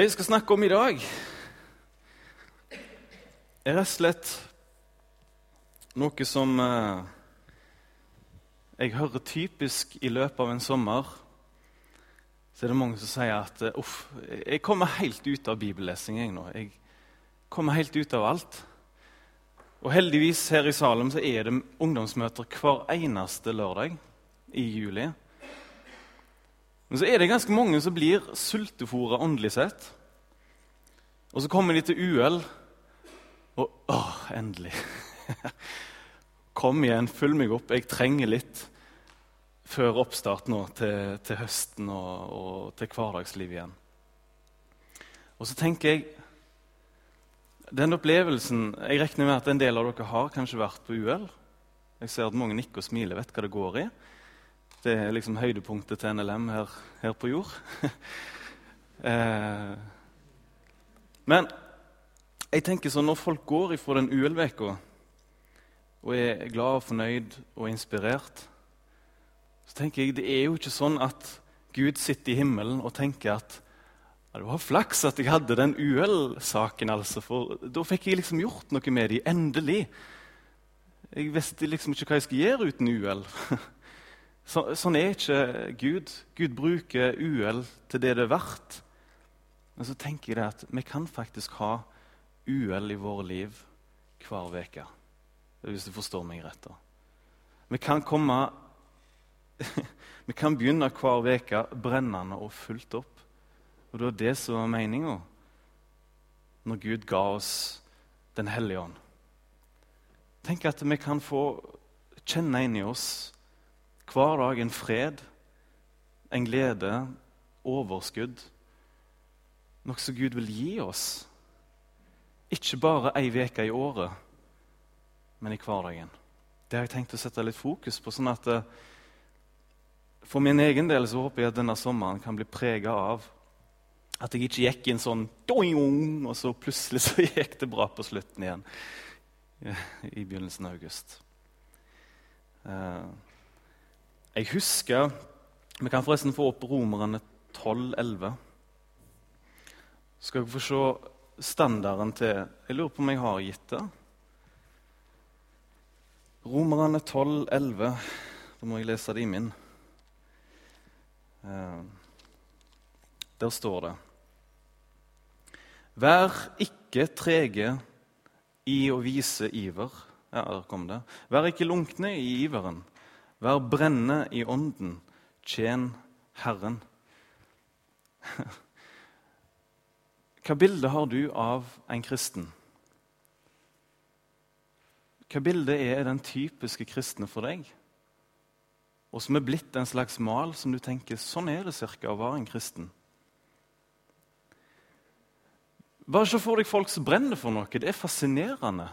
Det jeg skal snakke om i dag, er rett og slett noe som eh, jeg hører typisk i løpet av en sommer. Så er det mange som sier at eh, uff, jeg kommer helt ut av bibellesing jeg nå. Jeg kommer helt ut av alt. Og heldigvis her i Salem så er det ungdomsmøter hver eneste lørdag i juli. Men så er det ganske mange som blir sultefòra åndelig sett. Og så kommer de til UL, og åh, endelig. Kom igjen, følg meg opp. Jeg trenger litt før oppstart nå til, til høsten og, og, til hverdagsliv igjen. Og så tenker jeg Den opplevelsen Jeg regner med at en del av dere har kanskje vært på UL. Jeg ser at mange nikker og smiler, vet hva det går i. Det er liksom høydepunktet til NLM her, her på jord. eh, men jeg tenker sånn, når folk går ifra den UL-veka og er glad og fornøyd og inspirert, så tenker jeg det er jo ikke sånn at Gud sitter i himmelen og tenker at ja, det var flaks at jeg hadde den UL-saken, altså, for da fikk jeg liksom gjort noe med dem. Endelig. Jeg visste liksom ikke hva jeg skulle gjøre uten UL. Så, sånn er ikke Gud. Gud bruker uhell til det det er verdt. Men så tenker jeg at vi kan faktisk ha uhell i våre liv hver uke. Hvis du forstår meg rett. da. Vi kan komme Vi kan begynne hver uke brennende og fullt opp. Og det var det som var meninga når Gud ga oss Den hellige ånd. Tenk at vi kan få kjenne inni oss hver dag en fred, en glede, overskudd. Noe som Gud vil gi oss. Ikke bare ei uke i året, men i hverdagen. Det har jeg tenkt å sette litt fokus på. sånn at eh, For min egen del så håper jeg at denne sommeren kan bli prega av at jeg ikke gikk inn sånn og så plutselig så gikk det bra på slutten igjen. I begynnelsen av august. Uh, jeg husker Vi kan forresten få opp Romerne 12,11. Så skal dere få se standarden til Jeg lurer på om jeg har gitt det. Romerne 12,11. Da må jeg lese det i min. Eh, der står det Vær ikke trege i å vise iver. Ja, der kom det. Vær ikke lunkne i iveren. Vær brennende i ånden. Tjen Herren. Hva bilde har du av en kristen? Hva bilde er den typiske kristne for deg? Og som er blitt en slags mal som du tenker sånn er det cirka å være en kristen? Bare se for deg folk som brenner for noe. Det er fascinerende.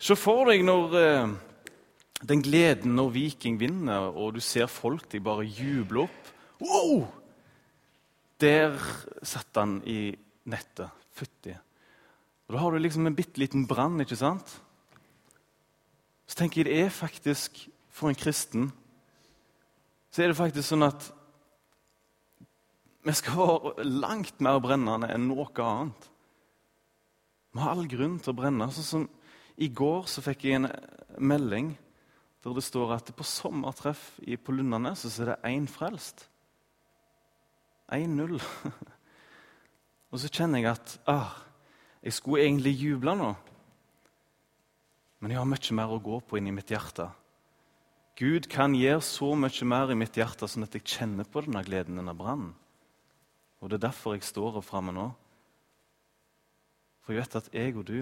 Se for deg når eh, den gleden når Viking vinner, og du ser folk de bare jubler opp. Wow! Der satt han i nettet. Fytti. Og Da har du liksom en bitte liten brann, ikke sant? Så tenker jeg det er faktisk, for en kristen, så er det faktisk sånn at vi skal være langt mer brennende enn noe annet. Vi har all grunn til å brenne. sånn som i går så fikk jeg en melding der det står at på sommertreff på Lundanes så er det én frelst. 1-0. Og så kjenner jeg at ah, jeg skulle egentlig juble nå. Men jeg har mye mer å gå på inni mitt hjerte. Gud kan gjøre så mye mer i mitt hjerte, sånn at jeg kjenner på denne gleden, denne brannen. Og Det er derfor jeg står her framme nå. For jeg vet at jeg og du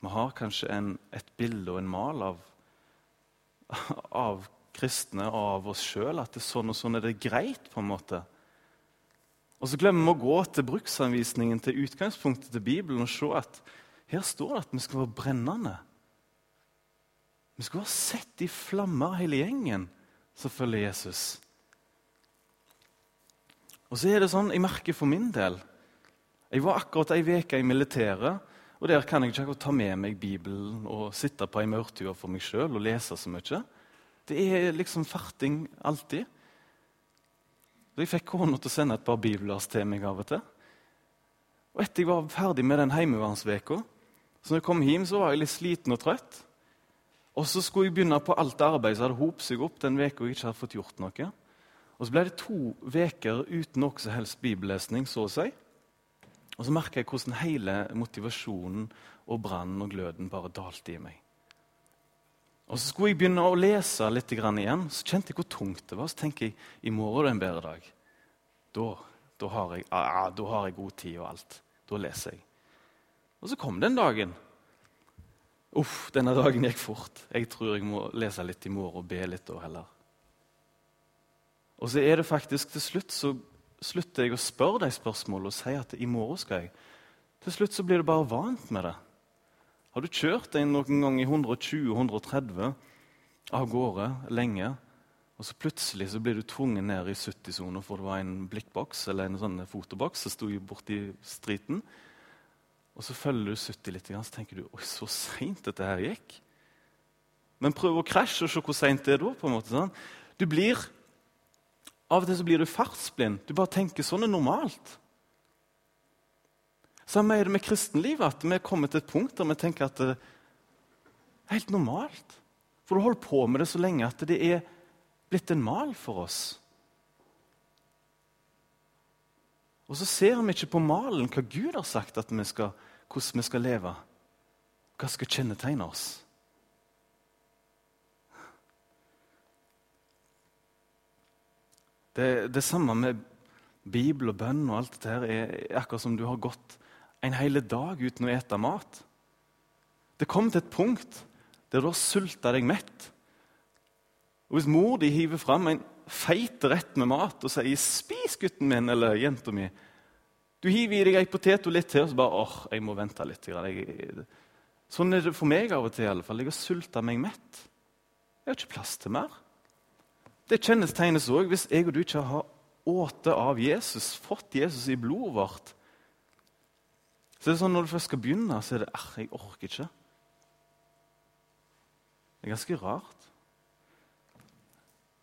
vi har kanskje en, et bilde og en mal av, av kristne og av oss sjøl. At det er sånn og sånn er det greit. på en måte. Og så glemmer vi å gå til bruksanvisningen til utgangspunktet til Bibelen og se at her står det at vi skal være brennende. Vi skal være sett i flammer, hele gjengen som følger Jesus. Og så er det sånn, Jeg merker for min del Jeg var akkurat ei uke i militæret. Og der kan jeg ikke ta med meg Bibelen og sitte på ei maurtue for meg sjøl og lese så mye. Det er liksom farting alltid. Så jeg fikk kona til å sende et par bibler til meg av og til. Og etter jeg var ferdig med den heimevernsveka, så når jeg kom hjem, så var jeg litt sliten og trøtt. Og så skulle jeg begynne på alt arbeidet som hadde hopet seg opp den uka jeg ikke hadde fått gjort noe. Og så ble det to veker uten noe som helst bibellesning, så å si. Og så merka jeg hvordan hele motivasjonen og brannen og gløden bare dalte i meg. Og Så skulle jeg begynne å lese litt igjen, så kjente jeg hvor tungt det var. Så tenker jeg i morgen er det en bedre dag. Da, da, har jeg, ah, da har jeg god tid og alt. Da leser jeg. Og så kom den dagen. Uff, denne dagen gikk fort. Jeg tror jeg må lese litt i morgen og be litt da heller. Og så er det faktisk til slutt så slutter jeg å spørre de spørsmålene og si at i morgen skal jeg. Til slutt så blir du bare vant med det. Har du kjørt deg noen gang i 120-130 av gårde lenge, og så plutselig så blir du tvunget ned i 70-sona for det var en blikkboks eller en sånn fotoboks som sto borti streeten, og så følger du 70 litt, så tenker du oi, så seint dette her gikk. Men prøv å krasje og se hvor seint det er da. på en måte. Sånn. Du blir, Av og til så blir du fartsblind. Du bare tenker sånn er normalt. Samme er det med kristenlivet. At vi er kommet til et punkt der vi tenker at det er helt normalt. For du holder på med det så lenge at det er blitt en mal for oss. Og så ser vi ikke på malen hva Gud har sagt at vi skal, hvordan vi skal leve. Hva skal kjennetegne oss. Det, det samme med Bibel og bønn og alt dette her er akkurat som du har gått en hel dag uten å ete mat. Det kommer til et punkt der du har sulta deg mett. Og Hvis mor di hiver fram en feit rett med mat og sier 'Spis, gutten min' eller 'jenta mi' Du hiver i deg ei potet og litt til, og så bare 'Åh, jeg må vente litt'. Jeg, sånn er det for meg av og til. i alle fall. Jeg har sulta meg mett. Jeg har ikke plass til mer. Det kjennetegnes òg hvis jeg og du ikke har åte av Jesus, fått Jesus i blodet vårt. Så det er sånn Når du først skal begynne, så er det ah, jeg orker ikke. Det er ganske rart.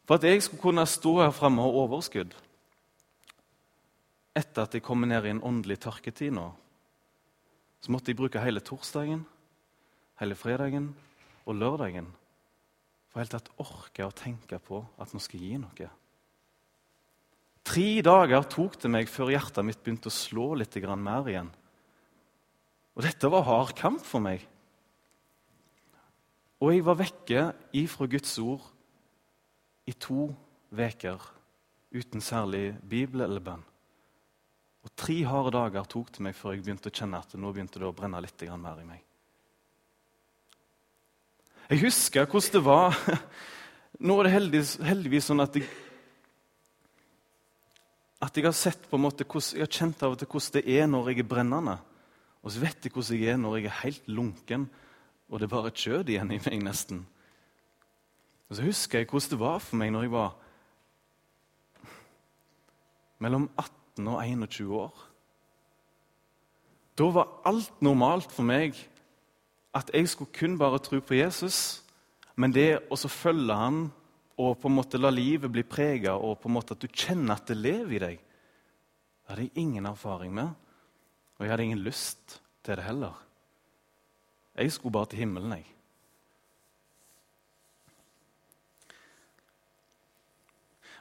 For at jeg skulle kunne stå her framme og ha overskudd etter at jeg kom ned i en åndelig tørketid nå, så måtte jeg bruke hele torsdagen, hele fredagen og lørdagen for helt tatt orke å tenke på at nå skal jeg gi noe. Tre dager tok det meg før hjertet mitt begynte å slå litt mer igjen. Og dette var hard kamp for meg. Og jeg var vekke ifra Guds ord i to veker uten særlig bibel eller bønn. Og Tre harde dager tok det meg før jeg begynte å kjenne at nå begynte det å brenne litt mer i meg. Jeg husker hvordan det var. Nå er det heldigvis, heldigvis sånn at jeg, at jeg har sett på en måte, jeg har kjent av og til hvordan det er når jeg er brennende. Og så vet jeg hvordan jeg er når jeg er helt lunken, og det er bare kjøtt igjen i meg, nesten. Og så husker jeg hvordan det var for meg når jeg var mellom 18 og 21 år. Da var alt normalt for meg at jeg skulle kun bare tro på Jesus. Men det å følge han og på en måte la livet bli prega, og på en måte at du kjenner at det lever i deg, det hadde jeg ingen erfaring med. Og jeg hadde ingen lyst til det heller. Jeg skulle bare til himmelen, jeg.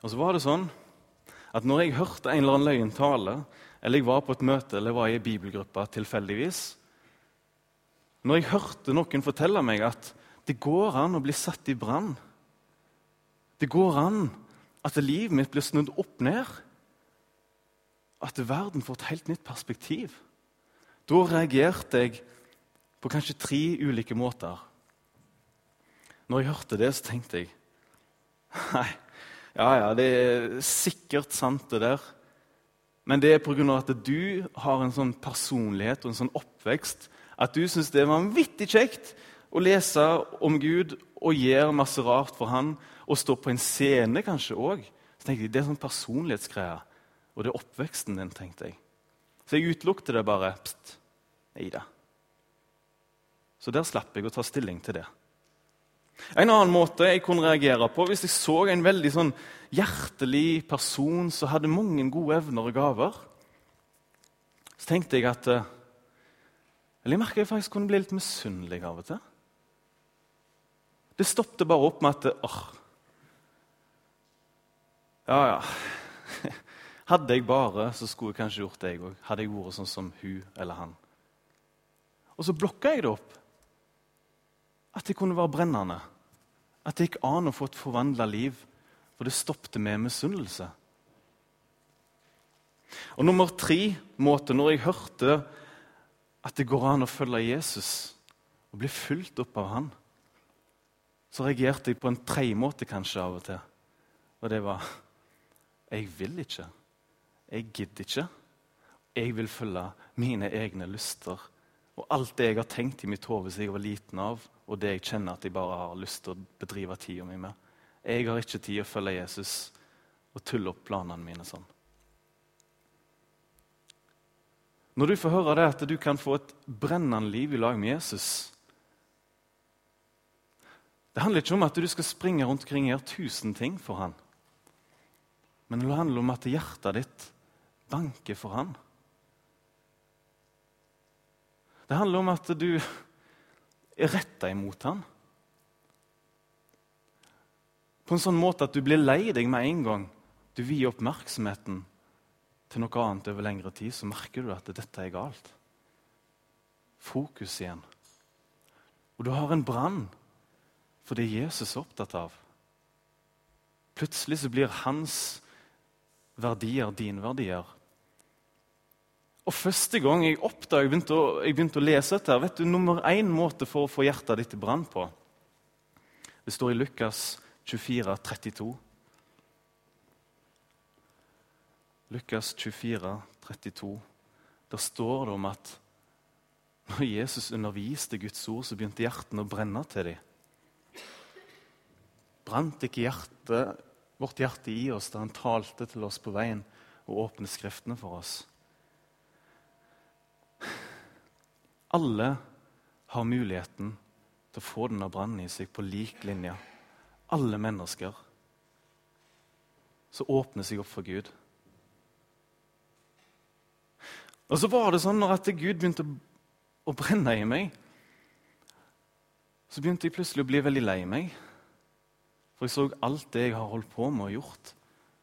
Og så var det sånn at når jeg hørte en eller annen løgn tale, eller jeg var på et møte eller var i ei bibelgruppe tilfeldigvis Når jeg hørte noen fortelle meg at det går an å bli satt i brann Det går an at livet mitt blir snudd opp ned. At verden får et helt nytt perspektiv. Da reagerte jeg på kanskje tre ulike måter. Når jeg hørte det, så tenkte jeg Nei, ja, ja, det er sikkert sant, det der. Men det er pga. at du har en sånn personlighet og en sånn oppvekst at du syns det er vanvittig kjekt å lese om Gud og gjøre masse rart for han, og stå på en scene kanskje òg. Så tenkte jeg, Det er sånn personlighetsgreier. Og det er oppveksten din, tenkte jeg. Så jeg utelukket det bare. Pst, nei da. Så der slapp jeg å ta stilling til det. En annen måte jeg kunne reagere på hvis jeg så en veldig sånn hjertelig person som hadde mange gode evner og gaver, så tenkte jeg at eh, Eller jeg merka jeg faktisk kunne bli litt misunnelig av og til. Det stoppet bare opp med at åh, Ja, ja. Hadde jeg bare, så skulle jeg kanskje gjort det, jeg òg. Hadde jeg vært sånn som hun eller han. Og så blokka jeg det opp. At det kunne være brennende. At det gikk an å få et forvandla liv. For det stoppet med misunnelse. Og nummer tre måte, når jeg hørte at det går an å følge Jesus og bli fulgt opp av han, så reagerte jeg på en tredje måte kanskje av og til. Og det var jeg vil ikke. Jeg gidder ikke. Jeg vil følge mine egne lyster og alt det jeg har tenkt i mitt hode siden jeg var liten av, og det jeg kjenner at jeg bare har lyst til å bedrive tida mi med. Jeg har ikke tid å følge Jesus og tulle opp planene mine sånn. Når du får høre det at du kan få et brennende liv i lag med Jesus Det handler ikke om at du skal springe rundt omkring og gjøre tusen ting for han. Men det handler om at hjertet ditt banker for han. Det handler om at du er retta imot han. På en sånn måte at du blir lei deg med en gang du vier oppmerksomheten til noe annet over lengre tid, så merker du at dette er galt. Fokus igjen. Og du har en brann for det Jesus er opptatt av. Plutselig så blir hans verdier dine verdier. Og Første gang jeg oppdaget, jeg begynte å, jeg begynte å lese dette, vet du, nummer én måte for å få hjertet ditt i brann på Det står i Lukas 24, 32. Lukas 24, 32. Der står det om at når Jesus underviste Guds ord, så begynte hjertene å brenne til dem. Brant ikke hjertet, vårt hjerte i oss da han talte til oss på veien og åpnet Skriftene for oss? Alle har muligheten til å få denne brannen i seg på lik linje. Alle mennesker. Så åpner seg opp for Gud. Og så var det sånn at Gud begynte å brenne i meg, så begynte jeg plutselig å bli veldig lei meg. For jeg så alt det jeg har holdt på med og gjort.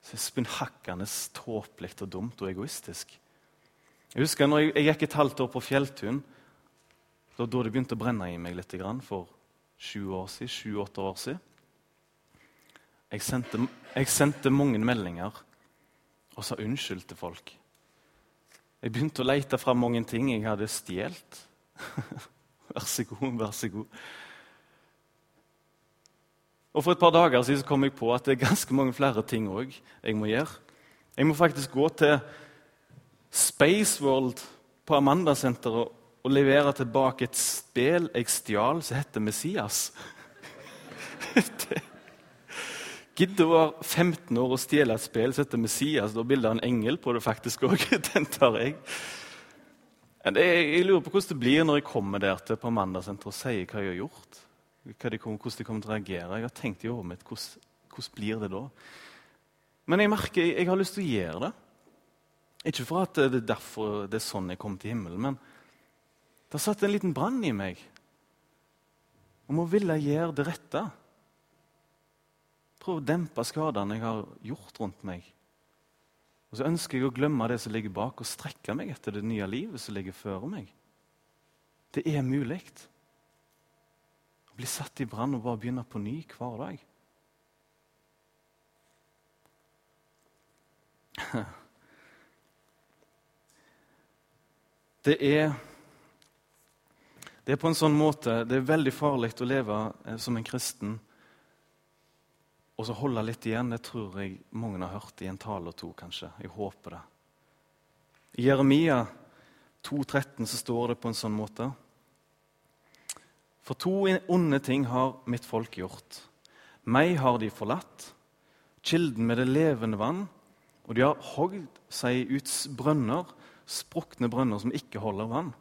Så spinnhakkende tåpelig og dumt og egoistisk. Jeg husker når jeg, jeg gikk et halvt år på fjelltun. Det var da det begynte å brenne i meg litt for sju år siden, sju-åtte år siden. Jeg sendte, jeg sendte mange meldinger og sa unnskyld til folk. Jeg begynte å lete fram mange ting jeg hadde stjålet. vær så god, vær så god. Og For et par dager siden kom jeg på at det er ganske mange flere ting også jeg må gjøre. Jeg må faktisk gå til Spaceworld på Amandasenteret og levere tilbake et spill jeg stjal som heter Messias. det Gidder å være 15 år og stjele et spill som heter Messias. Da bilder han en engel på det faktisk òg. Den tar jeg. Jeg lurer på hvordan det blir når jeg kommer der til på mandagssenteret og sier hva jeg har gjort. Hvordan de kommer til å reagere. Jeg har tenkt i hodet mitt hvordan, hvordan blir det da? Men jeg merker jeg har lyst til å gjøre det. Ikke for at det er derfor det er sånn jeg kom til himmelen, men det har satt en liten brann i meg om å ville gjøre det rette. Prøv å dempe skadene jeg har gjort rundt meg. Og så ønsker jeg å glemme det som ligger bak, og strekke meg etter det nye livet som ligger før meg. Det er mulig å bli satt i brann og bare begynne på ny hver dag. Det er, det er på en sånn måte Det er veldig farlig å leve eh, som en kristen og så holde litt igjen, det tror jeg mange har hørt i en tale og to, kanskje. Jeg håper det. I Jeremia 2,13 så står det på en sånn måte For to onde ting har mitt folk gjort. Meg har de forlatt, kilden med det levende vann, og de har hogd seg ut brønner, sprukne brønner som ikke holder vann.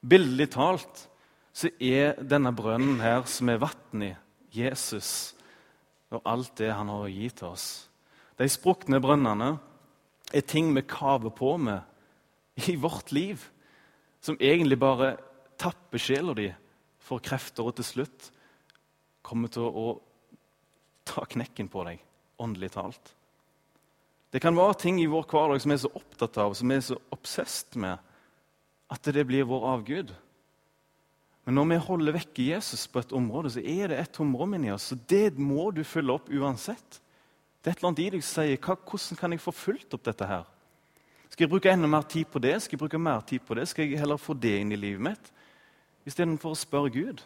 Billedlig talt så er denne brønnen her som er vann i, Jesus og alt det han har å gi til oss. De sprukne brønnene er ting vi kaver på med i vårt liv, som egentlig bare tapper sjela di for krefter, og til slutt kommer til å ta knekken på deg, åndelig talt. Det kan være ting i vår hverdag som vi er så opptatt av, som vi er så obsesst med, at det blir vår avgud. Men når vi holder vekke Jesus på et område, så er det et tomrom inni oss. så Det må du fylle opp uansett. Det er et eller annet i deg som sier hvordan kan jeg få fulgt opp dette her? Skal jeg bruke enda mer tid på det? Skal jeg bruke mer tid på det? Skal jeg heller få det inn i livet mitt? Istedenfor å spørre Gud.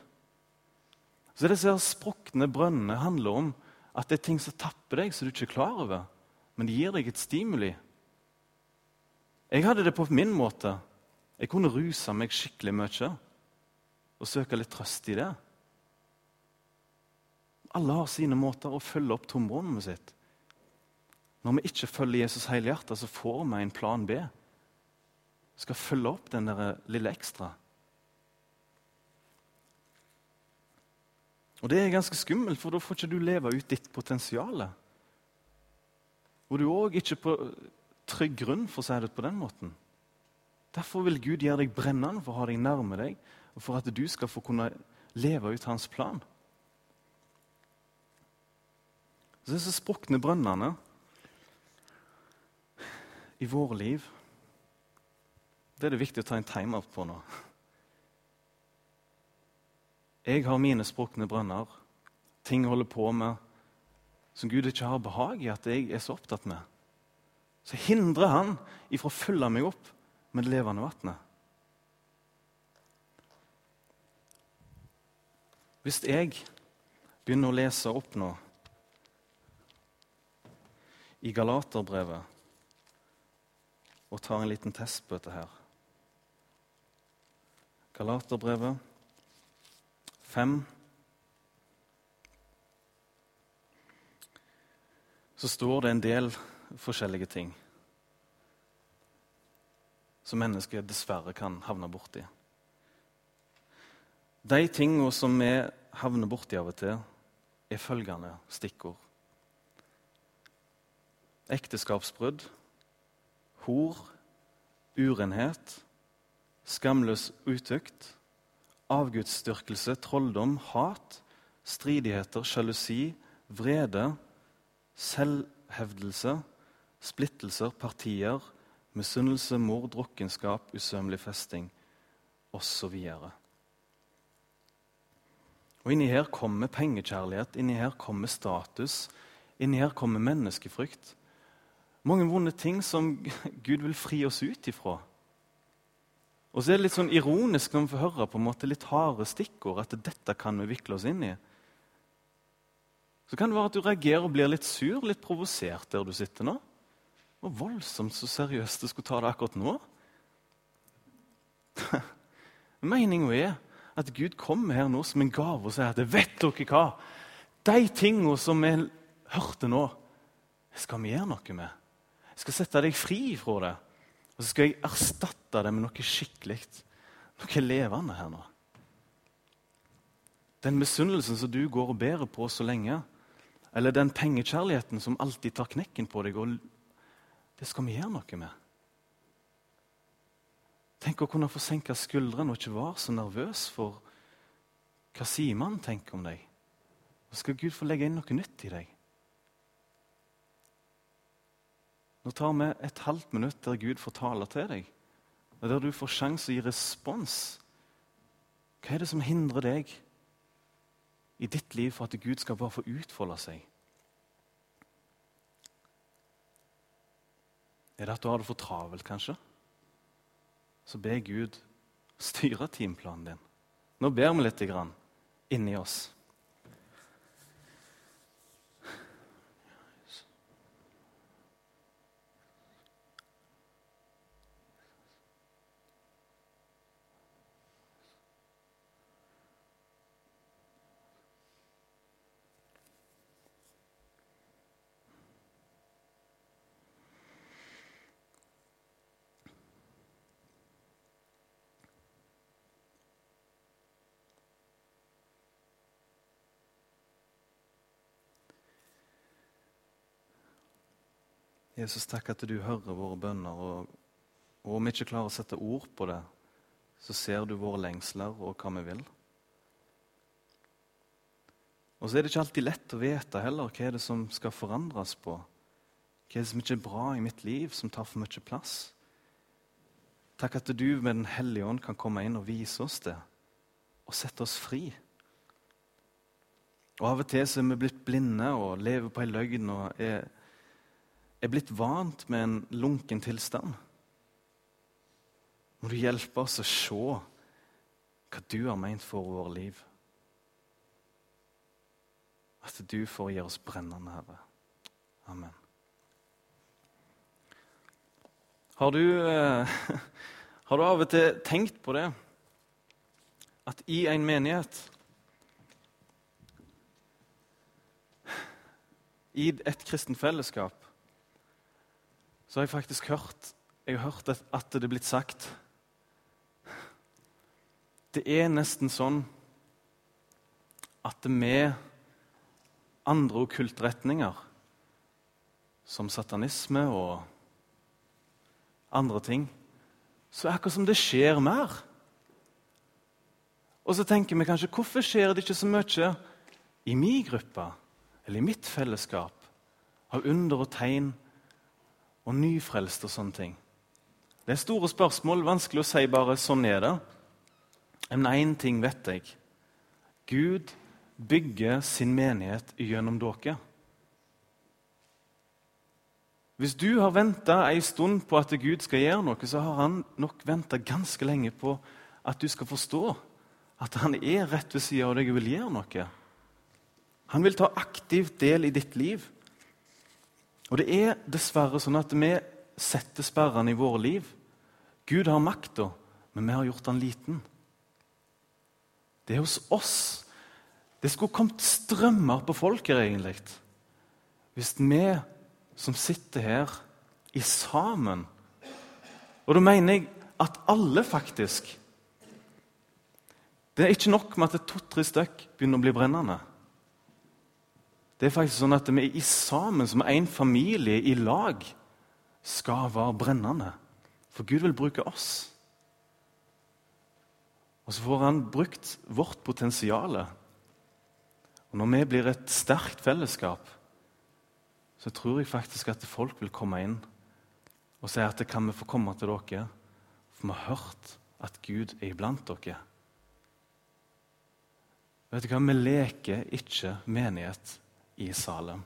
Så Disse sprukne brønnene handler om at det er ting som tapper deg, som du ikke er klar over. Men det gir deg et stimuli. Jeg hadde det på min måte. Jeg kunne ruse meg skikkelig mye og søke litt trøst i det. Alle har sine måter å følge opp tomrommet sitt. Når vi ikke følger Jesus helhjertet, så får vi en plan B. Vi skal følge opp den der lille ekstra. Og Det er ganske skummelt, for da får ikke du leve ut ditt potensial. Og du er òg ikke på trygg grunn, for å si det på den måten. Derfor vil Gud gjøre deg brennende for å ha deg nærme deg, og for at du skal få kunne leve ut hans plan. Så disse sprukne brønnene i våre liv Det er det viktig å ta en timeout på nå. Jeg har mine sprukne brønner, ting holder på med som Gud ikke har behag i at jeg er så opptatt med. Så hindrer han ifra å fylle meg opp med det levende vannet. Hvis jeg begynner å lese opp nå i Galaterbrevet og tar en liten test på dette her Galaterbrevet 5 Så står det en del forskjellige ting som mennesket dessverre kan havne borti. De tingene som vi havner borti av og til, er følgende stikkord. Ekteskapsbrudd, hor, urenhet, skamløs utukt, avgudsdyrkelse, trolldom, hat, stridigheter, sjalusi, vrede, selvhevdelse, splittelser, partier, misunnelse, mord, drukkenskap, usømmelig festing osv. Og Inni her kommer pengekjærlighet, inni her kommer status, inni her kommer menneskefrykt. Mange vonde ting som Gud vil fri oss ut ifra. Og så er det litt sånn ironisk når vi får høre på en måte litt harde stikkord, at dette kan vi vikle oss inn i. Så kan det være at du reagerer og blir litt sur, litt provosert der du sitter nå. Var voldsomt så seriøst du skulle ta det akkurat nå. Meninga er at Gud kommer her nå som en gave og sier at vet dere hva? De tingene som vi hørte nå, skal vi gjøre noe med. Jeg skal sette deg fri fra det. Og så skal jeg erstatte det med noe skikkelig, noe levende her nå. Den misunnelsen som du går og bærer på så lenge, eller den pengekjærligheten som alltid tar knekken på deg. Det skal vi gjøre noe med. Tenk å kunne få senke skuldrene og ikke være så nervøs for hva Simon tenker om deg. Og skal Gud få legge inn noe nytt i deg. Nå tar vi et halvt minutt der Gud får tale til deg, og der du får sjanse å gi respons. Hva er det som hindrer deg i ditt liv for at Gud skal bare få utfolde seg? Er det at du har det for travelt, kanskje? Så be Gud styre timeplanen din. Nå ber vi litt inni oss. Jesus, takk at du hører våre bønner. Og, og om vi ikke klarer å sette ord på det, så ser du våre lengsler og hva vi vil. Og så er det ikke alltid lett å vite heller hva er det som skal forandres på. Hva er det som ikke er bra i mitt liv, som tar for mye plass? Takk at du med Den hellige ånd kan komme inn og vise oss det, og sette oss fri. Og Av og til så er vi blitt blinde og lever på ei løgn og er, er blitt vant med en lunken tilstand. Må du hjelpe oss å se hva du har ment for våre liv. At du får gi oss brennende, Herre. Amen. Har du, eh, har du av og til tenkt på det? At i en menighet I et kristent fellesskap så har jeg faktisk hørt, jeg har hørt at det er blitt sagt Det er nesten sånn at med andre okkultretninger, som satanisme og andre ting, så er det akkurat som det skjer mer. Og så tenker vi kanskje hvorfor skjer det ikke så mye i min gruppe eller i mitt fellesskap av under og tegn og nyfrelst og sånne ting? Det er store spørsmål, vanskelig å si bare 'sånn er det'. Men én ting vet jeg. Gud bygger sin menighet gjennom dere. Hvis du har venta en stund på at Gud skal gjøre noe, så har han nok venta ganske lenge på at du skal forstå at han er rett ved sida av deg og vil gjøre noe. Han vil ta aktivt del i ditt liv. Og det er dessverre sånn at vi setter sperrene i våre liv. Gud har makta, men vi har gjort han liten. Det er hos oss. Det skulle kommet strømmer på folk her, egentlig. Hvis vi som sitter her i sammen. Og da mener jeg at alle, faktisk Det er ikke nok med at to-tre stykk begynner å bli brennende. Det er faktisk sånn at vi i sammen, som en familie i lag, skal være brennende. For Gud vil bruke oss. Og så får han brukt vårt potensial. Og når vi blir et sterkt fellesskap, så tror jeg faktisk at folk vil komme inn og si at det kan vi få komme til dere, for vi har hørt at Gud er iblant dere. Vet du hva? Vi leker ikke menighet i Salem.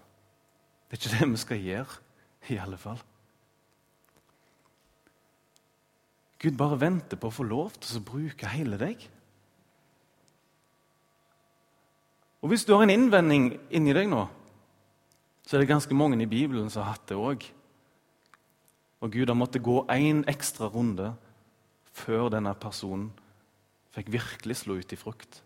Det er ikke det vi skal gjøre, i alle fall. Gud bare venter på å få lov til å bruke hele deg. Og Hvis du har en innvending inni deg nå så er det ganske mange i Bibelen som har hatt det òg. Og Gud har måttet gå én ekstra runde før denne personen fikk virkelig slå ut i frukt.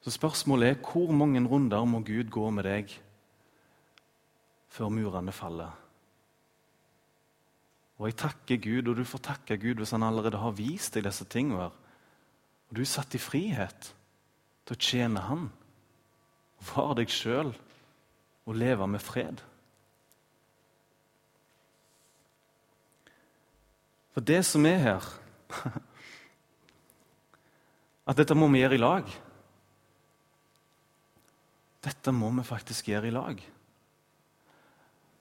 Så spørsmålet er hvor mange runder må Gud gå med deg før murene faller? Og jeg takker Gud, og du får takke Gud hvis han allerede har vist deg disse tingene. Og du er satt i frihet til å tjene Han. Var deg sjøl og leve med fred. For det som er her At dette må vi gjøre i lag. Dette må vi faktisk gjøre i lag.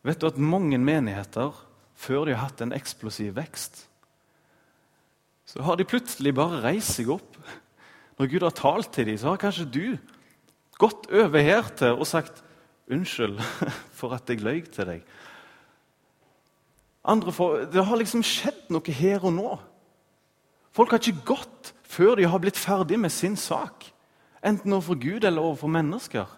Vet du at mange menigheter, før de har hatt en eksplosiv vekst, så har de plutselig bare reist seg opp. Når Gud har talt til dem, så har kanskje du gått over her til og sagt Unnskyld for at jeg løy til deg. For, det har liksom skjedd noe her og nå. Folk har ikke gått før de har blitt ferdig med sin sak. Enten overfor Gud eller overfor mennesker.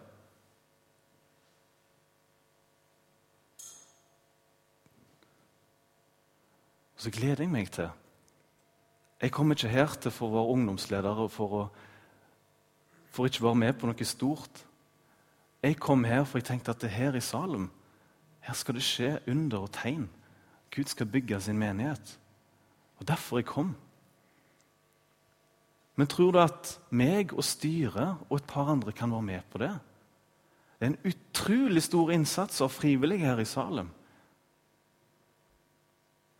Og så gleder jeg meg til Jeg kommer ikke her til for å være ungdomsleder og for å for ikke være med på noe stort. Jeg kom her for jeg tenkte at det her i Salem her skal det skje under og tegn. Gud skal bygge sin menighet. Og Derfor jeg kom. Men tror du at meg og styret og et par andre kan være med på det? Det er en utrolig stor innsats av frivillige her i Salem.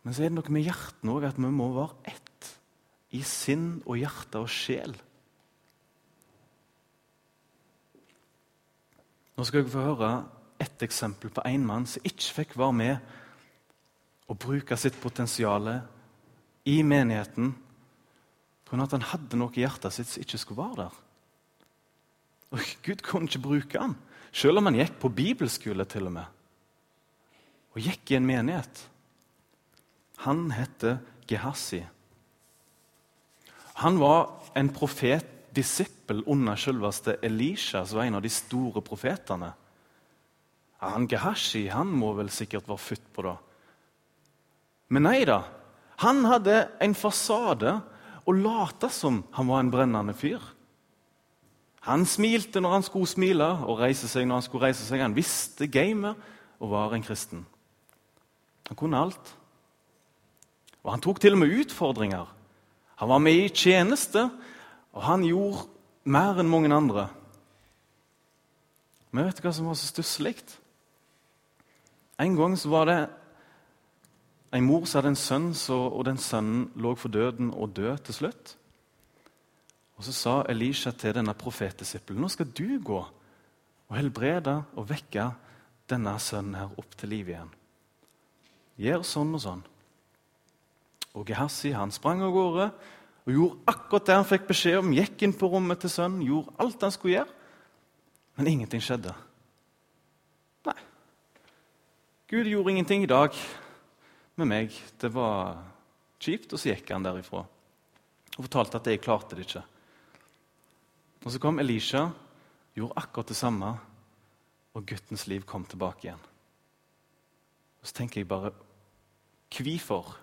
Men så er det noe med hjertet òg, at vi må være ett i sinn og hjerte og sjel. Nå skal dere få høre ett eksempel på en mann som ikke fikk være med og bruke sitt potensial i menigheten pga. at han hadde noe i hjertet sitt som ikke skulle være der. Og Gud kunne ikke bruke han, selv om han gikk på bibelskole til og med. Og gikk i en menighet. Han heter Gehassi. Han var en profet-disippel under selveste Elisha, som var en av de store profetene. Han Gehashi han må vel sikkert være født på det. Men nei da. Han hadde en fasade og lata som han var en brennende fyr. Han smilte når han skulle smile, og reise seg når han skulle reise seg. Han visste gamet og var en kristen. Han kunne alt. Og han tok til og med utfordringer. Han var med i tjeneste, og han gjorde mer enn mange andre. Men vet du hva som var så stusslig? En gang så var det en mor som hadde en sønn, så, og den sønnen lå for døden og død til slutt. Og Så sa Elisha til denne profetdisippelen nå skal du gå og helbrede og vekke denne sønnen her opp til liv igjen. Gjør sånn og sånn. Og Gehassi han sprang av gårde og gjorde akkurat det han fikk beskjed om. Gikk inn på rommet til sønnen, gjorde alt han skulle gjøre. Men ingenting skjedde. Nei. Gud gjorde ingenting i dag med meg. Det var kjipt, og så gikk han derifra. Og fortalte at jeg klarte det ikke. Og Så kom Elisha, gjorde akkurat det samme, og guttens liv kom tilbake igjen. Og Så tenker jeg bare Hvorfor?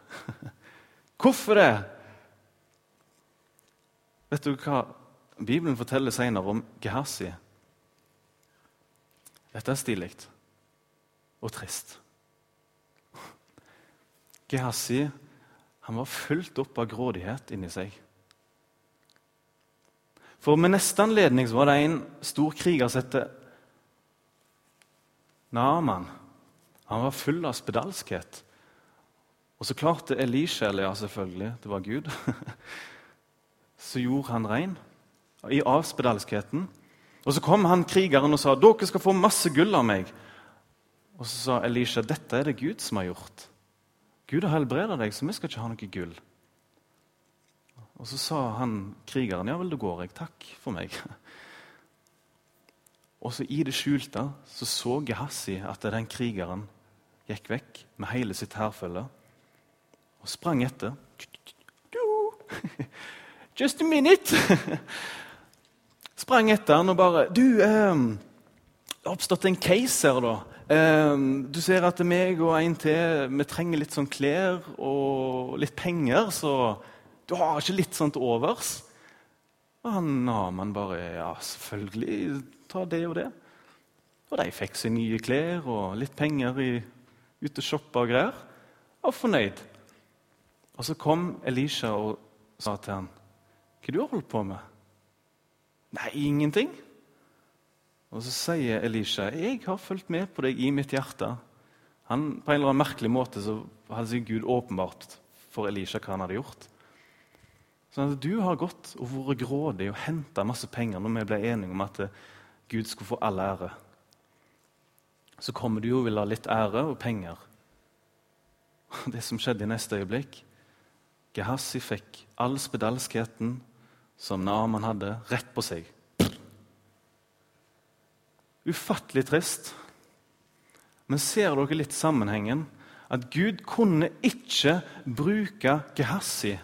Hvorfor det? Vet du hva Bibelen forteller senere om Gehazi? Dette er stilig og trist. Gehazi han var fullt opp av grådighet inni seg. For med neste anledning var det en stor kriger som het Naaman. Han var full av spedalskhet. Og så klarte Elisha, eller ja, selvfølgelig, det var Gud, så gjorde han rein i avspedalskheten. Og så kom han krigeren og sa dere skal få masse gull av meg. Og så sa Elisha dette er det Gud som har gjort. Gud har helbredet deg, så vi skal ikke ha noe gull. Og så sa han krigeren ja vel, da går jeg. Takk for meg. Og så i det skjulte så så Gehassi at den krigeren gikk vekk med hele sitt hærfølge og sprang etter. Just a minute! sprang etter han og bare Du, eh, det har oppstått en case her, da. Eh, du ser at meg og en til vi trenger litt sånn klær og litt penger, så du har ikke litt sånt overs? Og han Naman bare Ja, selvfølgelig. Ta det og det. Og de fikk seg nye klær og litt penger i, ute og shoppa og greier. Og fornøyd. Og så kom Elisha og sa til ham, 'Hva du har holdt på med?' 'Nei, ingenting.' Og så sier Elisha, 'Jeg har fulgt med på deg i mitt hjerte.' Han, på en eller annen merkelig måte så hadde seg Gud åpenbart for Elisha hva han hadde gjort. Sånn at Du har gått og vært grådig og henta masse penger når vi ble enige om at Gud skulle få all ære. Så kommer du og vil ha litt ære og penger. Det som skjedde i neste øyeblikk, Gehazi fikk all spedalskheten som Naaman hadde, rett på seg. Ufattelig trist. Men ser dere litt sammenhengen? At Gud kunne ikke bruke Gehassi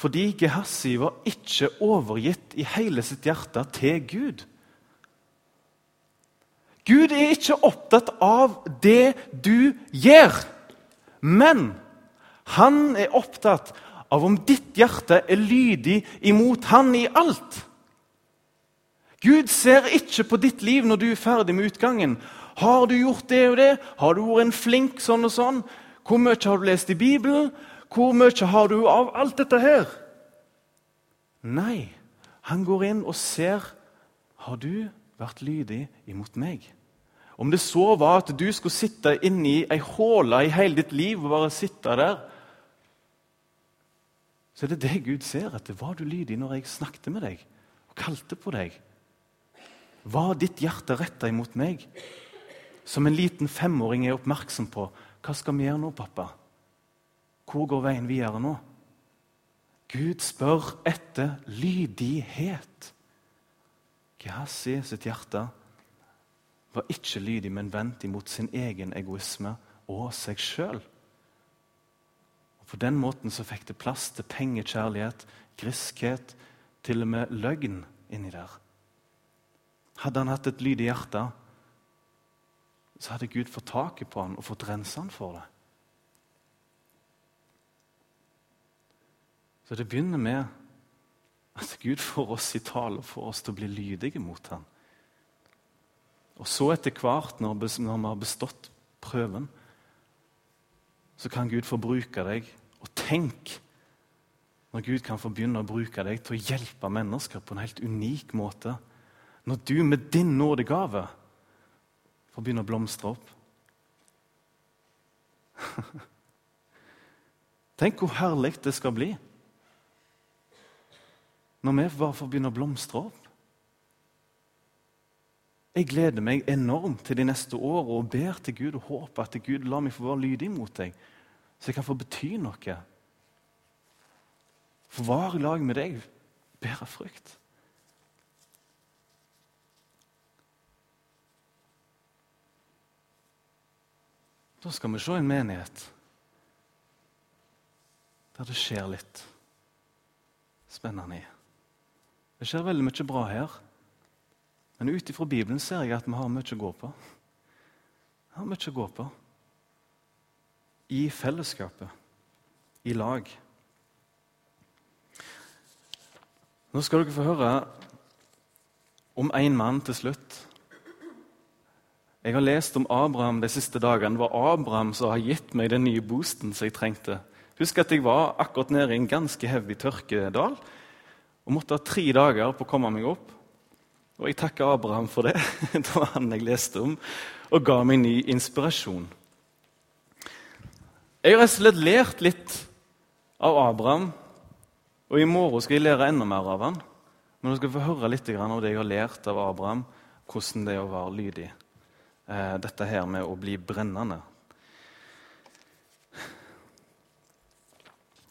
fordi Gehassi var ikke overgitt i hele sitt hjerte til Gud. Gud er ikke opptatt av det du gjør, men han er opptatt av om ditt hjerte er lydig imot han i alt. Gud ser ikke på ditt liv når du er ferdig med utgangen. Har du gjort det og det? Har du vært en flink sånn og sånn? Hvor mye har du lest i Bibelen? Hvor mye har du av alt dette her? Nei, han går inn og ser har du vært lydig imot meg. Om det så var at du skulle sitte inni ei håle i hele ditt liv og bare sitte der, så er det det Gud ser etter. Var du lydig når jeg snakket med deg og kalte på deg? Var ditt hjerte retta imot meg? Som en liten femåring er oppmerksom på. Hva skal vi gjøre nå, pappa? Hvor går veien videre nå? Gud spør etter lydighet. Gehazi sitt hjerte var ikke lydig, men vendt imot sin egen egoisme og seg sjøl. På den måten så fikk det plass til pengekjærlighet, griskhet, til og med løgn inni der. Hadde han hatt et lydig hjerte, så hadde Gud fått taket på han og fått rensa han for det. Så det begynner med at Gud får oss i tale og får oss til å bli lydige mot ham. Og så etter hvert, når vi har bestått prøven, så kan Gud få bruke deg og tenk når Gud kan få begynne å bruke deg til å hjelpe mennesker på en helt unik måte. Når du med din nådegave får begynne å blomstre opp. Tenk hvor herlig det skal bli når vi bare får begynne å blomstre opp. Jeg gleder meg enormt til de neste årene og ber til Gud og håper at Gud lar meg få være lydig mot deg så jeg kan få bety noe. For var i lag med deg bærer frukt. Da skal vi se en menighet der det skjer litt spennende. Det skjer veldig mye bra her. Men ut ifra Bibelen ser jeg at vi har mye å gå på. Vi har mye å gå på i fellesskapet, i lag. Nå skal dere få høre om en mann til slutt. Jeg har lest om Abraham de siste dagene. Det var Abraham som har gitt meg den nye boosten som jeg trengte. Husk at jeg var akkurat nede i en ganske heavy tørkedal og måtte ha tre dager på å komme meg opp. Og jeg takker Abraham for det. Det var han jeg leste om, og ga meg ny inspirasjon. Jeg har slett lært litt av Abraham, og i morgen skal jeg lære enda mer av han. Men du skal få høre litt av det jeg har lært av Abraham, hvordan det er å være lydig. Eh, dette her med å bli brennende.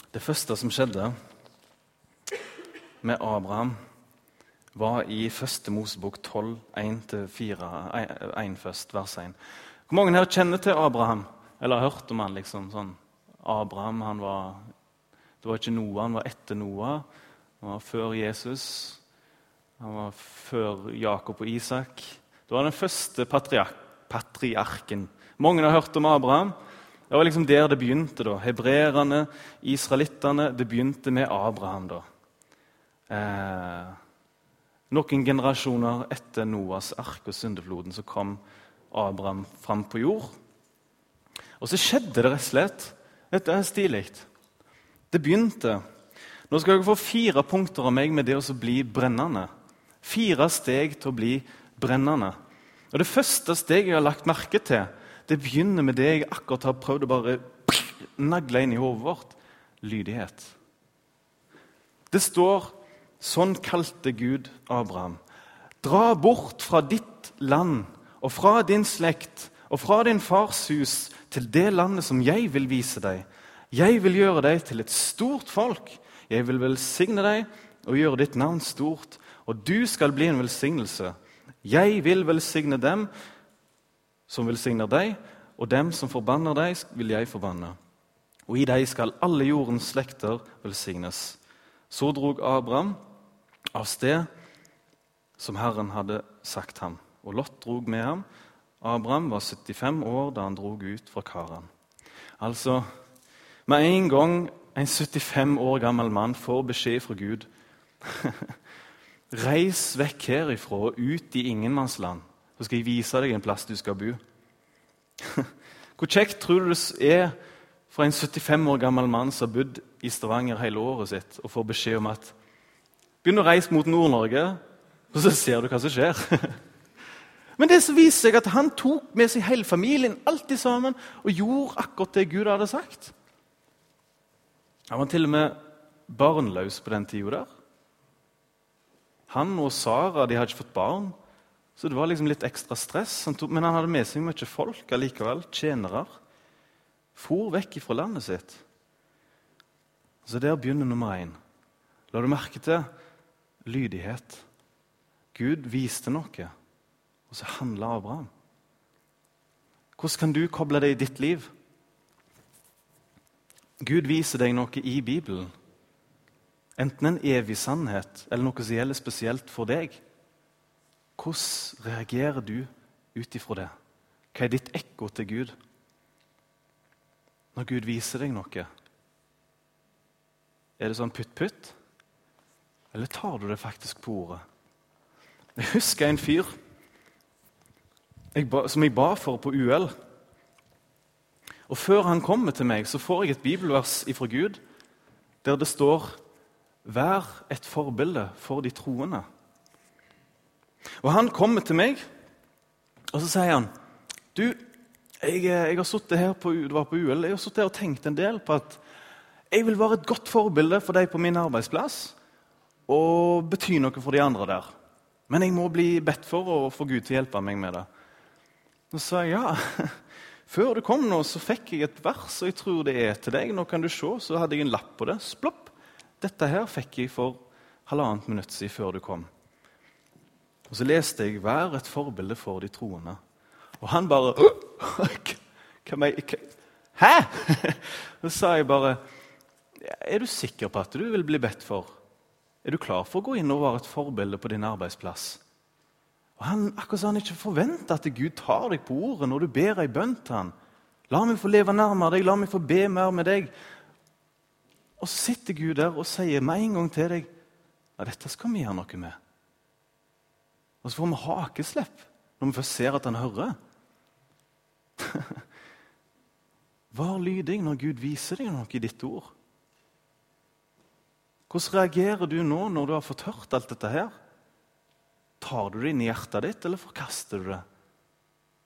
Det første som skjedde med Abraham, var i 1. Mosebok 12, 1-4, 1 først, vers 1. Hvor mange her kjenner til Abraham? Eller har hørt om han liksom sånn Abraham han var, Det var ikke Noah, han var etter Noah. Han var før Jesus. Han var før Jakob og Isak. Det var den første patriark, patriarken. Mange har hørt om Abraham. Det var liksom der det begynte. da. Hebreerne, israelittene. Det begynte med Abraham. da. Eh, noen generasjoner etter Noas ark og syndefloden så kom Abraham fram på jord. Og så skjedde det rett og slett. Dette er stilig. Det begynte. Nå skal dere få fire punkter av meg med det å bli brennende. Fire steg til å bli brennende. Og Det første steget jeg har lagt merke til, det begynner med det jeg akkurat har prøvd å bare nagle inn i hodet vårt lydighet. Det står sånn kalte Gud Abraham. Dra bort fra ditt land og fra din slekt og fra din fars hus til det landet som jeg vil vise deg. Jeg vil gjøre deg til et stort folk. Jeg vil velsigne deg og gjøre ditt navn stort, og du skal bli en velsignelse. Jeg vil velsigne dem som velsigner deg, og dem som forbanner deg, vil jeg forbanne. Og i deg skal alle jordens slekter velsignes. Så drog Abraham av sted som Herren hadde sagt ham, og Lot drog med ham. Abraham var 75 år da han drog ut fra Karan. Altså, med en gang en 75 år gammel mann får beskjed fra Gud Reis vekk herifra og ut i ingenmannsland, så skal jeg vise deg en plass du skal bo. Hvor kjekt tror du det er for en 75 år gammel mann som har bodd i Stavanger hele året sitt, og får beskjed om at begynn å reise mot Nord-Norge, og så ser du hva som skjer? Men det så viser seg at han tok med seg hele familien alltid sammen, og gjorde akkurat det Gud hadde sagt. Han var til og med barnløs på den tida. Han og Sara de hadde ikke fått barn, så det var liksom litt ekstra stress. Han tok, men han hadde med seg mye folk allikevel, tjenere. For vekk fra landet sitt. Så Der begynner nummer én. La du merke til lydighet? Gud viste noe, og så handla Abraham. Hvordan kan du koble det i ditt liv? Gud viser deg noe i Bibelen. Enten en evig sannhet eller noe som gjelder spesielt for deg. Hvordan reagerer du ut ifra det? Hva er ditt ekko til Gud når Gud viser deg noe? Er det sånn putt-putt? Eller tar du det faktisk på ordet? Jeg husker en fyr jeg ba, som jeg ba for på UL. Og Før han kommer til meg, så får jeg et bibelvers ifra Gud der det står Vær et forbilde for de troende. Og Han kommer til meg, og så sier han Du, jeg, jeg har sittet her på, det var på UL, jeg har sittet her og tenkt en del på at jeg vil være et godt forbilde for deg på min arbeidsplass og bety noe for de andre der. Men jeg må bli bedt for å få Gud til å hjelpe meg med det. Så sa jeg ja. Før du kom nå, så fikk jeg et vers, og jeg tror det er til deg. Nå kan du se, Så hadde jeg en lapp på det. Splopp! Dette her fikk jeg for halvannet minutt siden før du kom. Og Så leste jeg 'Vær et forbilde for de troende'. Og han bare Hæ?! Så sa jeg bare 'Er du sikker på at du vil bli bedt for?' 'Er du klar for å gå inn og være et forbilde på din arbeidsplass?' Og han, Akkurat som han ikke forventer at Gud tar deg på ordet når du ber ei bønn til han. 'La meg få leve nærmere deg, la meg få be mer med deg.' Og så sitter Gud der og sier med en gang til deg ja, dette skal vi gjøre noe med. Og så får vi hakeslepp når vi først ser at han hører. Vær lydig når Gud viser deg noe i ditt ord. Hvordan reagerer du nå når du har fått hørt alt dette her? Tar du det inn i hjertet ditt, eller forkaster du det?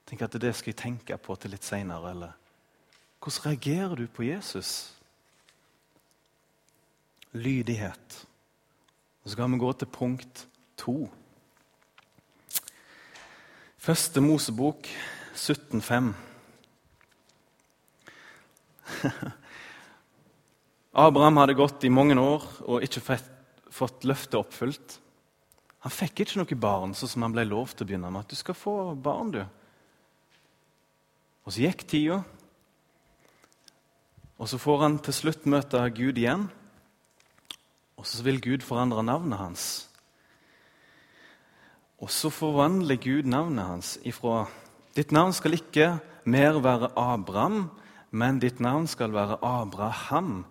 Tenk at det skal jeg tenke på til litt seinere, eller Hvordan reagerer du på Jesus? lydighet. Og Så kan vi gå til punkt to. Første Mosebok 17,5. Abraham hadde gått i mange år og ikke fått løftet oppfylt. Han fikk ikke noe barn, sånn som han ble lov til å begynne med. at du skal få barn, du. Og Så gikk tida, og så får han til slutt møte Gud igjen. Og så vil Gud forandre navnet hans. Og så forvandler Gud navnet hans ifra Ditt navn skal ikke mer være Abraham, men ditt navn skal være Abraham,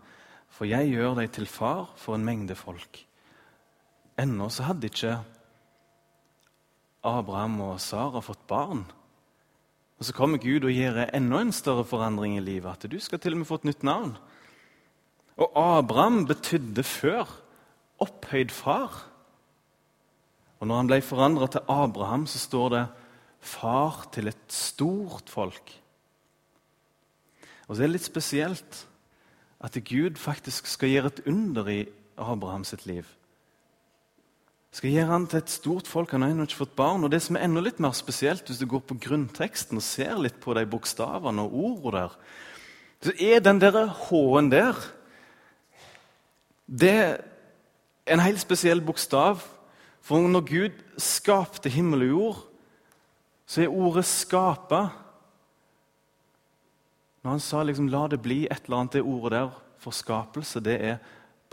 for jeg gjør deg til far for en mengde folk. Ennå så hadde ikke Abraham og Sara fått barn. Og Så kommer Gud og gir enda en større forandring i livet. At du skal til og med få et nytt navn. Og Abraham betydde før opphøyd far. Og når han ble forandra til Abraham, så står det 'far til et stort folk'. Og så er det litt spesielt at Gud faktisk skal gjøre et under i Abraham sitt liv. Skal gjøre han til et stort folk. Han har ennå ikke fått barn. Og det som er enda litt mer spesielt, hvis du går på grunnteksten og ser litt på de bokstavene og ordene der, så er den der H-en der det er en helt spesiell bokstav. For når Gud skapte himmel og jord, så er ordet 'skape' Når han sa liksom, 'la det bli et eller annet', det ordet der for skapelse, det er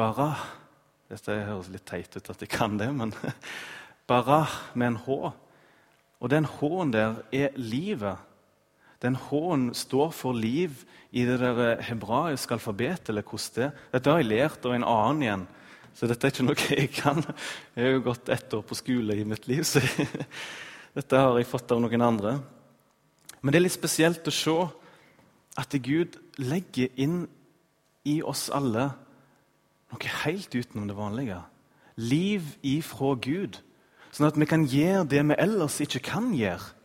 'bara'. Dette høres litt teit ut at jeg kan det, men Barah med en H. Og den H-en der er livet. Den H-en står for liv i det der hebraiske alfabetet. eller hvordan det Dette har jeg lært av en annen igjen. Så dette er ikke noe jeg kan. Jeg har jo gått ett år på skole i mitt liv, så dette har jeg fått av noen andre. Men det er litt spesielt å se at Gud legger inn i oss alle noe helt utenom det vanlige. Liv ifra Gud. Sånn at vi kan gjøre det vi ellers ikke kan gjøre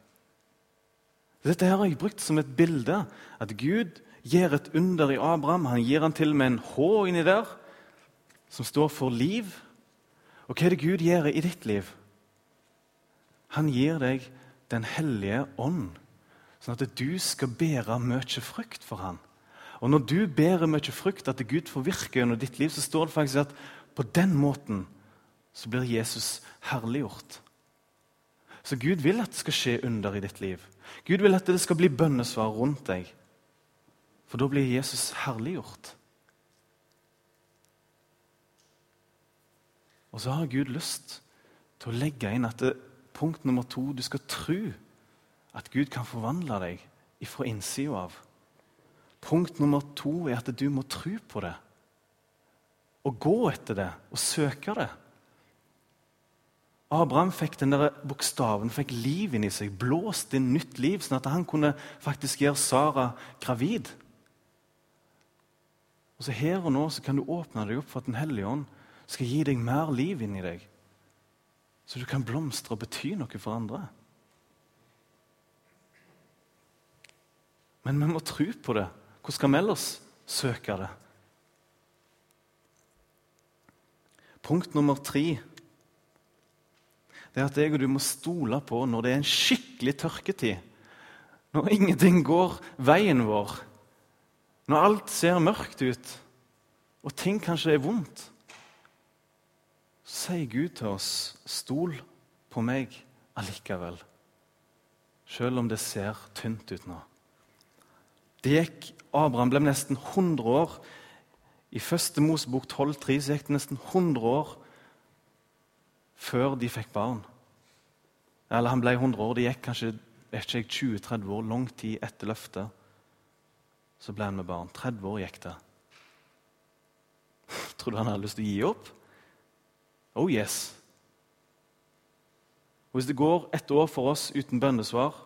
Dette her har jeg brukt som et bilde. At Gud gjør et under i Abraham. Han gir han til og med en H inni der, som står for liv. Og hva er det Gud gjør i ditt liv? Han gir deg Den hellige ånd, sånn at du skal bære mye frukt for han. Og Når du bærer mye frukt, at Gud får virke gjennom ditt liv, så står det faktisk at på den måten så blir Jesus herliggjort. Så Gud vil at det skal skje under i ditt liv. Gud vil at det skal bli bønnesvar rundt deg. For da blir Jesus herliggjort. Og så har Gud lyst til å legge inn at det, punkt nummer to du skal tro at Gud kan forvandle deg ifra innsida av. Punkt nummer to er at du må tro på det. Og gå etter det og søke det. Abraham fikk den der bokstaven, fikk liv inni seg, blåst inn nytt liv, sånn at han kunne faktisk gjøre Sara gravid. Og så Her og nå så kan du åpne deg opp for at Den hellige ånd skal gi deg mer liv inni deg. Så du kan blomstre og bety noe for andre. Men vi må tro på det. Hvordan skal vi ellers søke det? Punkt nummer tre det er at jeg og du må stole på når det er en skikkelig tørketid. Når ingenting går veien vår. Når alt ser mørkt ut, og ting kanskje er vondt. Så sier Gud til oss, 'Stol på meg allikevel', selv om det ser tynt ut nå. Det gikk, Abraham ble nesten 100 år. I første Mosebok 12,3 gikk det nesten 100 år før de fikk barn. Eller han ble 100 år. Det gikk kanskje 20-30 år, lang tid etter løftet. Så ble han med barn. 30 år gikk det. Tror du han hadde lyst til å gi opp? Oh yes. Og Hvis det går et år for oss uten bønnesvar,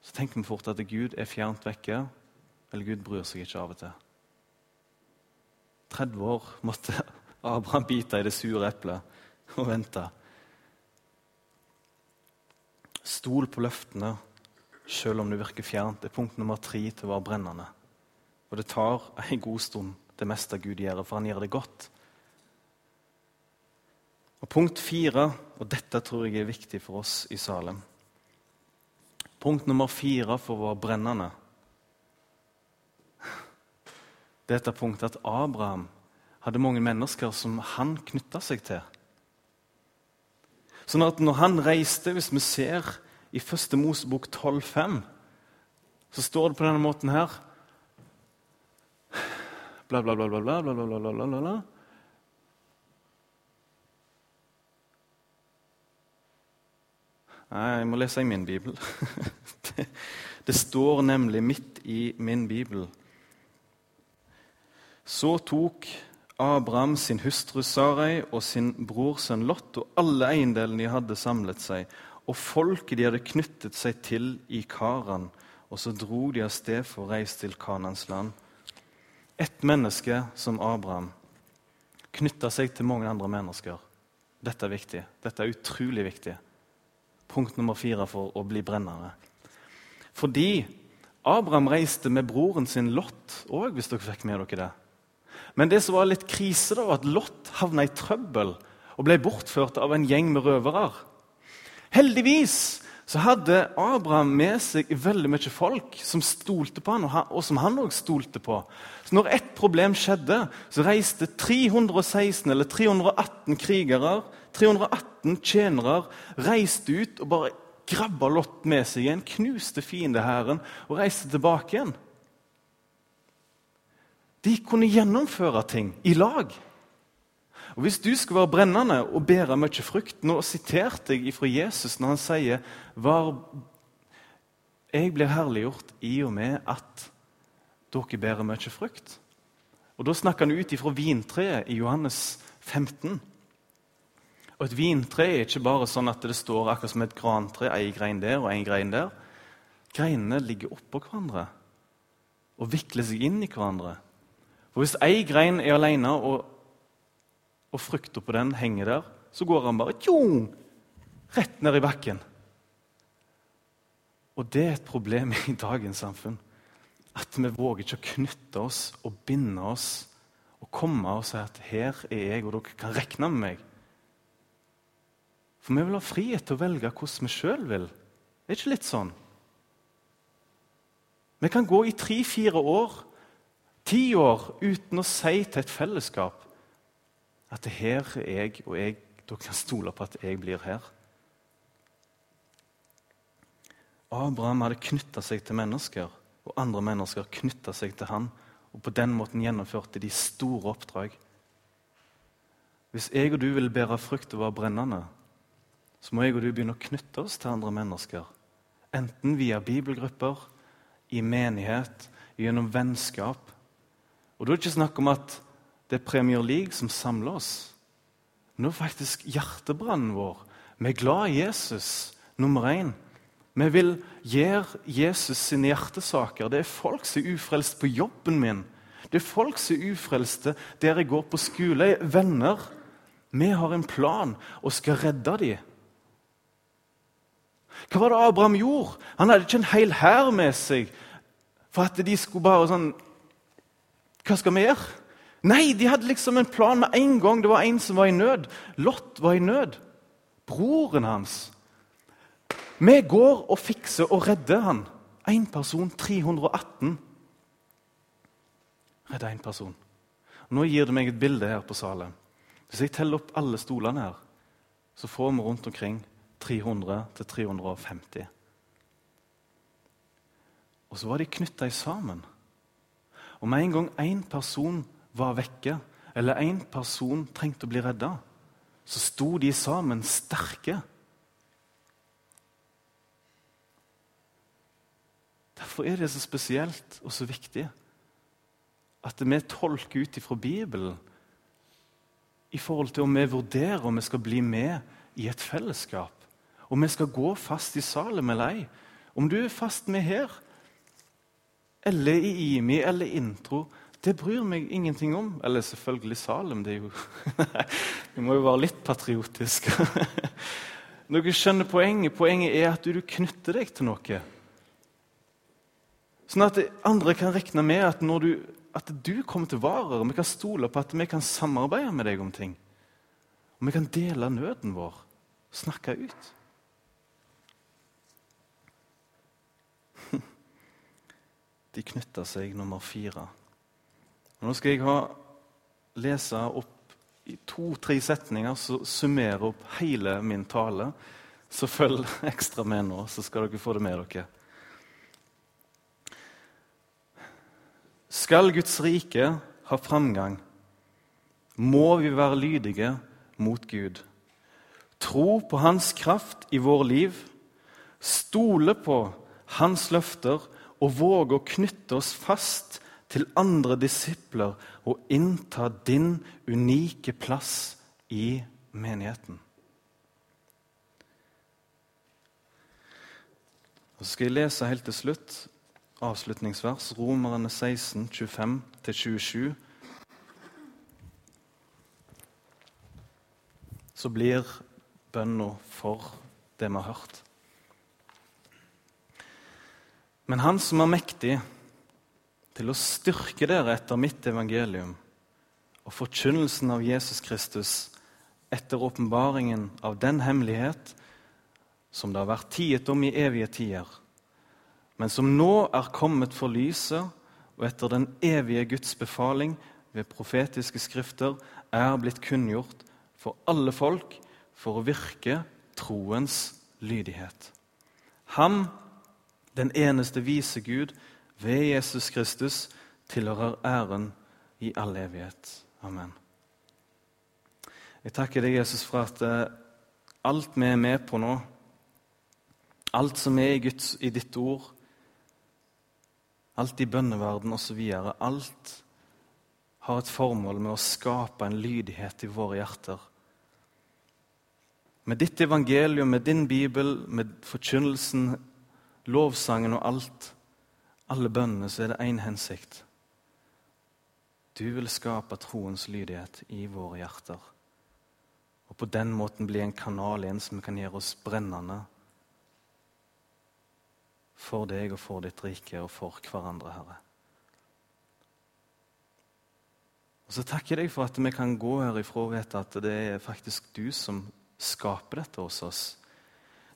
så tenker vi fort at Gud er fjernt vekke, eller Gud bryr seg ikke av og til. 30 år måtte Abraham bite i det sure eplet og vente. Stol på løftene selv om det virker fjernt. Er punkt nummer tre til å være brennende. Og det tar en god stund, det meste Gud gjør, for han gjør det godt. Og Punkt fire, og dette tror jeg er viktig for oss i Salem Punkt nummer fire for å være brennende Det er dette punktet at Abraham hadde mange mennesker som han knytta seg til. Sånn at når han reiste, hvis vi ser i første Mosebok 12,5, så står det på denne måten her Bla, bla, bla, bla, bla, bla, bla, bla, bla, bla. Nei, jeg må lese i min bibel. det, det står nemlig midt i min bibel. Så tok Abraham, sin hustru Sarai og sin brorsønn Lot og alle eiendelene de hadde samlet seg, og folket de hadde knyttet seg til i Karan, og så dro de av sted for å reise til Kanans land. Ett menneske som Abraham knytta seg til mange andre mennesker. Dette er viktig. Dette er utrolig viktig. Punkt nummer fire for å bli brennende. Fordi Abraham reiste med broren sin Lot òg, hvis dere fikk med dere det. Men det som var litt krise, da, var at Lot havna i trøbbel og ble bortført av en gjeng med røvere. Heldigvis så hadde Abraham med seg veldig mye folk som stolte på han, og som han òg stolte på. Så når ett problem skjedde, så reiste 316 eller 318 krigere, 318 tjenere, reiste ut og bare grabba Lot med seg igjen, knuste fiendehæren og reiste tilbake igjen. De kunne gjennomføre ting i lag. Og Hvis du skal være brennende og bære mye frukt Nå siterte jeg fra Jesus når han sier Var, jeg blir herliggjort i og med at dere bærer mye frukt. Og Da snakker han ut ifra vintreet i Johannes 15. Og Et vintre er ikke bare sånn at det står akkurat som et grantre, ei grein der og en grein der. Greinene ligger oppå hverandre og vikler seg inn i hverandre. For Hvis ei grein er alene, og, og frukta på den henger der, så går han bare tjong, rett ned i bakken. Og det er et problem i dagens samfunn. At vi våger ikke å knytte oss og binde oss og komme og si at 'her er jeg, og dere kan regne med meg'. For vi vil ha frihet til å velge hvordan vi sjøl vil. Det er ikke litt sånn? Vi kan gå i tre-fire år, ti år, uten å si til et fellesskap at det 'her er jeg, og jeg, dere kan stole på at jeg blir her'. Abraham hadde knytta seg til mennesker, og andre mennesker knytta seg til han, og på den måten gjennomførte de store oppdrag. Hvis jeg og du vil bære frukt og være brennende, så må jeg og du begynne å knytte oss til andre mennesker. Enten via bibelgrupper, i menighet, gjennom vennskap. Og Da er det ikke snakk om at det er Premier League som samler oss. Nå er faktisk hjertebrannen vår. Vi er glad i Jesus, nummer én. Vi vil gjøre Jesus sine hjertesaker. Det er folk som er ufrelst på jobben min. Det er folk som er ufrelste der jeg går på skole. Er venner. Vi har en plan og skal redde dem. Hva var det Abraham gjorde? Han hadde ikke en hel hær med seg for at de skulle bare sånn Hva skal vi gjøre? Nei, de hadde liksom en plan med en gang det var en som var i nød. Lot var i nød. Broren hans. Vi går og fikser og redder han. Én person, 318. Redder én person. Nå gir du meg et bilde her på salen. Hvis jeg teller opp alle stolene her, så får vi rundt omkring 300-350. Og så var de knytta sammen. Og med en gang én person var vekke, eller én person trengte å bli redda, så sto de sammen sterke. Derfor er det så spesielt og så viktig at vi tolker ut ifra Bibelen i forhold til om vi vurderer om vi skal bli med i et fellesskap. Om vi skal gå fast i Salem eller ei. Om du er fast med her, eller i IMI eller intro, det bryr meg ingenting om. Eller selvfølgelig Salem. det er jo... Vi må jo være litt patriotiske. Dere skjønner poenget. Poenget er at du knytter deg til noe. Sånn at andre kan regne med at, du, at du kommer til varer. Vi kan stole på at vi kan samarbeide med deg om ting. Og vi kan dele nøden vår, snakke ut. De knytta seg nummer fire. Nå skal jeg ha, lese opp i to-tre setninger som summerer opp hele min tale. Så følg ekstra med nå, så skal dere få det med dere. Skal Guds rike ha framgang, må vi være lydige mot Gud. Tro på Hans kraft i vår liv, stole på Hans løfter og våge å knytte oss fast til andre disipler og innta din unike plass i menigheten. Og så skal jeg lese helt til slutt avslutningsvers, Romerne 16, 25-27, så blir bønna for det vi har hørt. Men Han som er mektig til å styrke dere etter mitt evangelium og forkynnelsen av Jesus Kristus etter åpenbaringen av den hemmelighet som det har vært tiet om i evige tider, men som nå er kommet for lyset, og etter den evige Guds befaling ved profetiske skrifter er blitt kunngjort for alle folk for å virke troens lydighet. Ham, den eneste vise Gud, ved Jesus Kristus, tilhører æren i all evighet. Amen. Jeg takker deg, Jesus, for at eh, alt vi er med på nå, alt som er i, Guds, i ditt ord, alt i bønneverden osv. Alt har et formål med å skape en lydighet i våre hjerter. Med ditt evangelium, med din bibel, med forkynnelsen, lovsangen og alt, alle bønnene, så er det én hensikt. Du vil skape troens lydighet i våre hjerter. Og på den måten bli en kanal igjen som kan gjøre oss brennende for deg og for ditt rike og for hverandre, Herre. Og Så takker jeg deg for at vi kan gå herifra og vite at det er faktisk du som skaper dette hos oss.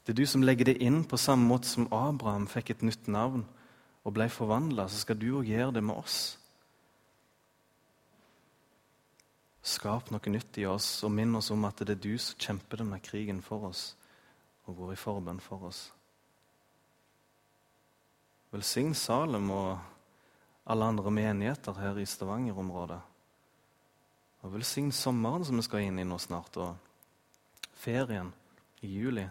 Det er du som legger det inn på samme måte som Abraham fikk et nytt navn og ble forvandla. Så skal du òg gjøre det med oss. Skap noe nytt i oss og minn oss om at det er du som kjemper denne krigen for oss og går i forbønn for oss. Velsign Salem og alle andre menigheter her i Stavanger-området. Og velsign sommeren som vi skal inn i nå snart, og ferien i juli.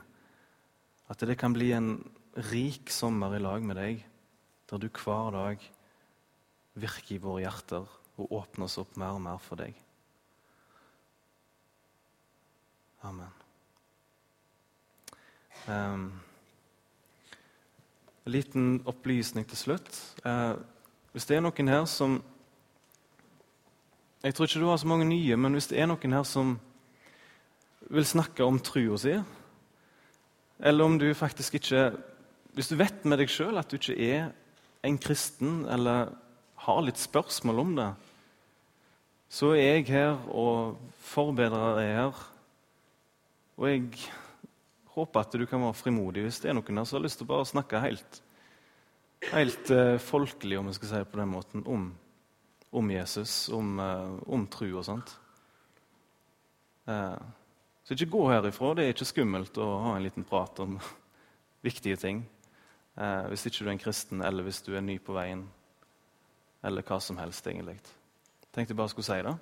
At det kan bli en rik sommer i lag med deg, der du hver dag virker i våre hjerter og åpner oss opp mer og mer for deg. Amen. Um, en liten opplysning til slutt. Uh, hvis det er noen her som Jeg tror ikke du har så mange nye, men hvis det er noen her som vil snakke om trua si, eller om du faktisk ikke Hvis du vet med deg sjøl at du ikke er en kristen, eller har litt spørsmål om det, så er jeg her, og forbedrer er her. Og jeg håper at du kan være frimodig hvis det er noen der som har lyst til å bare snakke helt, helt uh, folkelig om jeg skal si det på den måten, om, om Jesus, om, uh, om tru og sånt. Uh, så ikke gå herifra. Det er ikke skummelt å ha en liten prat om viktige ting. hvis ikke du er en kristen, eller hvis du er ny på veien, eller hva som helst, egentlig. Tenkte jeg bare skulle si det.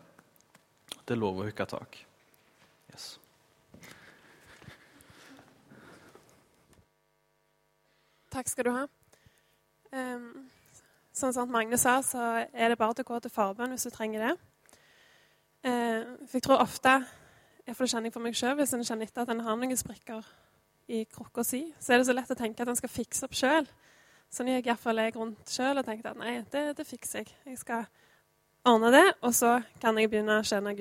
Det er lov å hooke tak. Yes. Takk skal du ha. Um, sånn som Magne sa, så er det bare til å gå til forbønn hvis du trenger det. Uh, for jeg tror ofte, iallfall kjenner jeg for meg sjøl, hvis en kjenner etter at en har noen sprekker i krukka si, så er det så lett å tenke at en skal fikse opp sjøl. Sånn gikk iallfall jeg rundt sjøl og tenkte at nei, det, det fikser jeg. Jeg skal ordne det, og så kan jeg begynne å tjene Gud.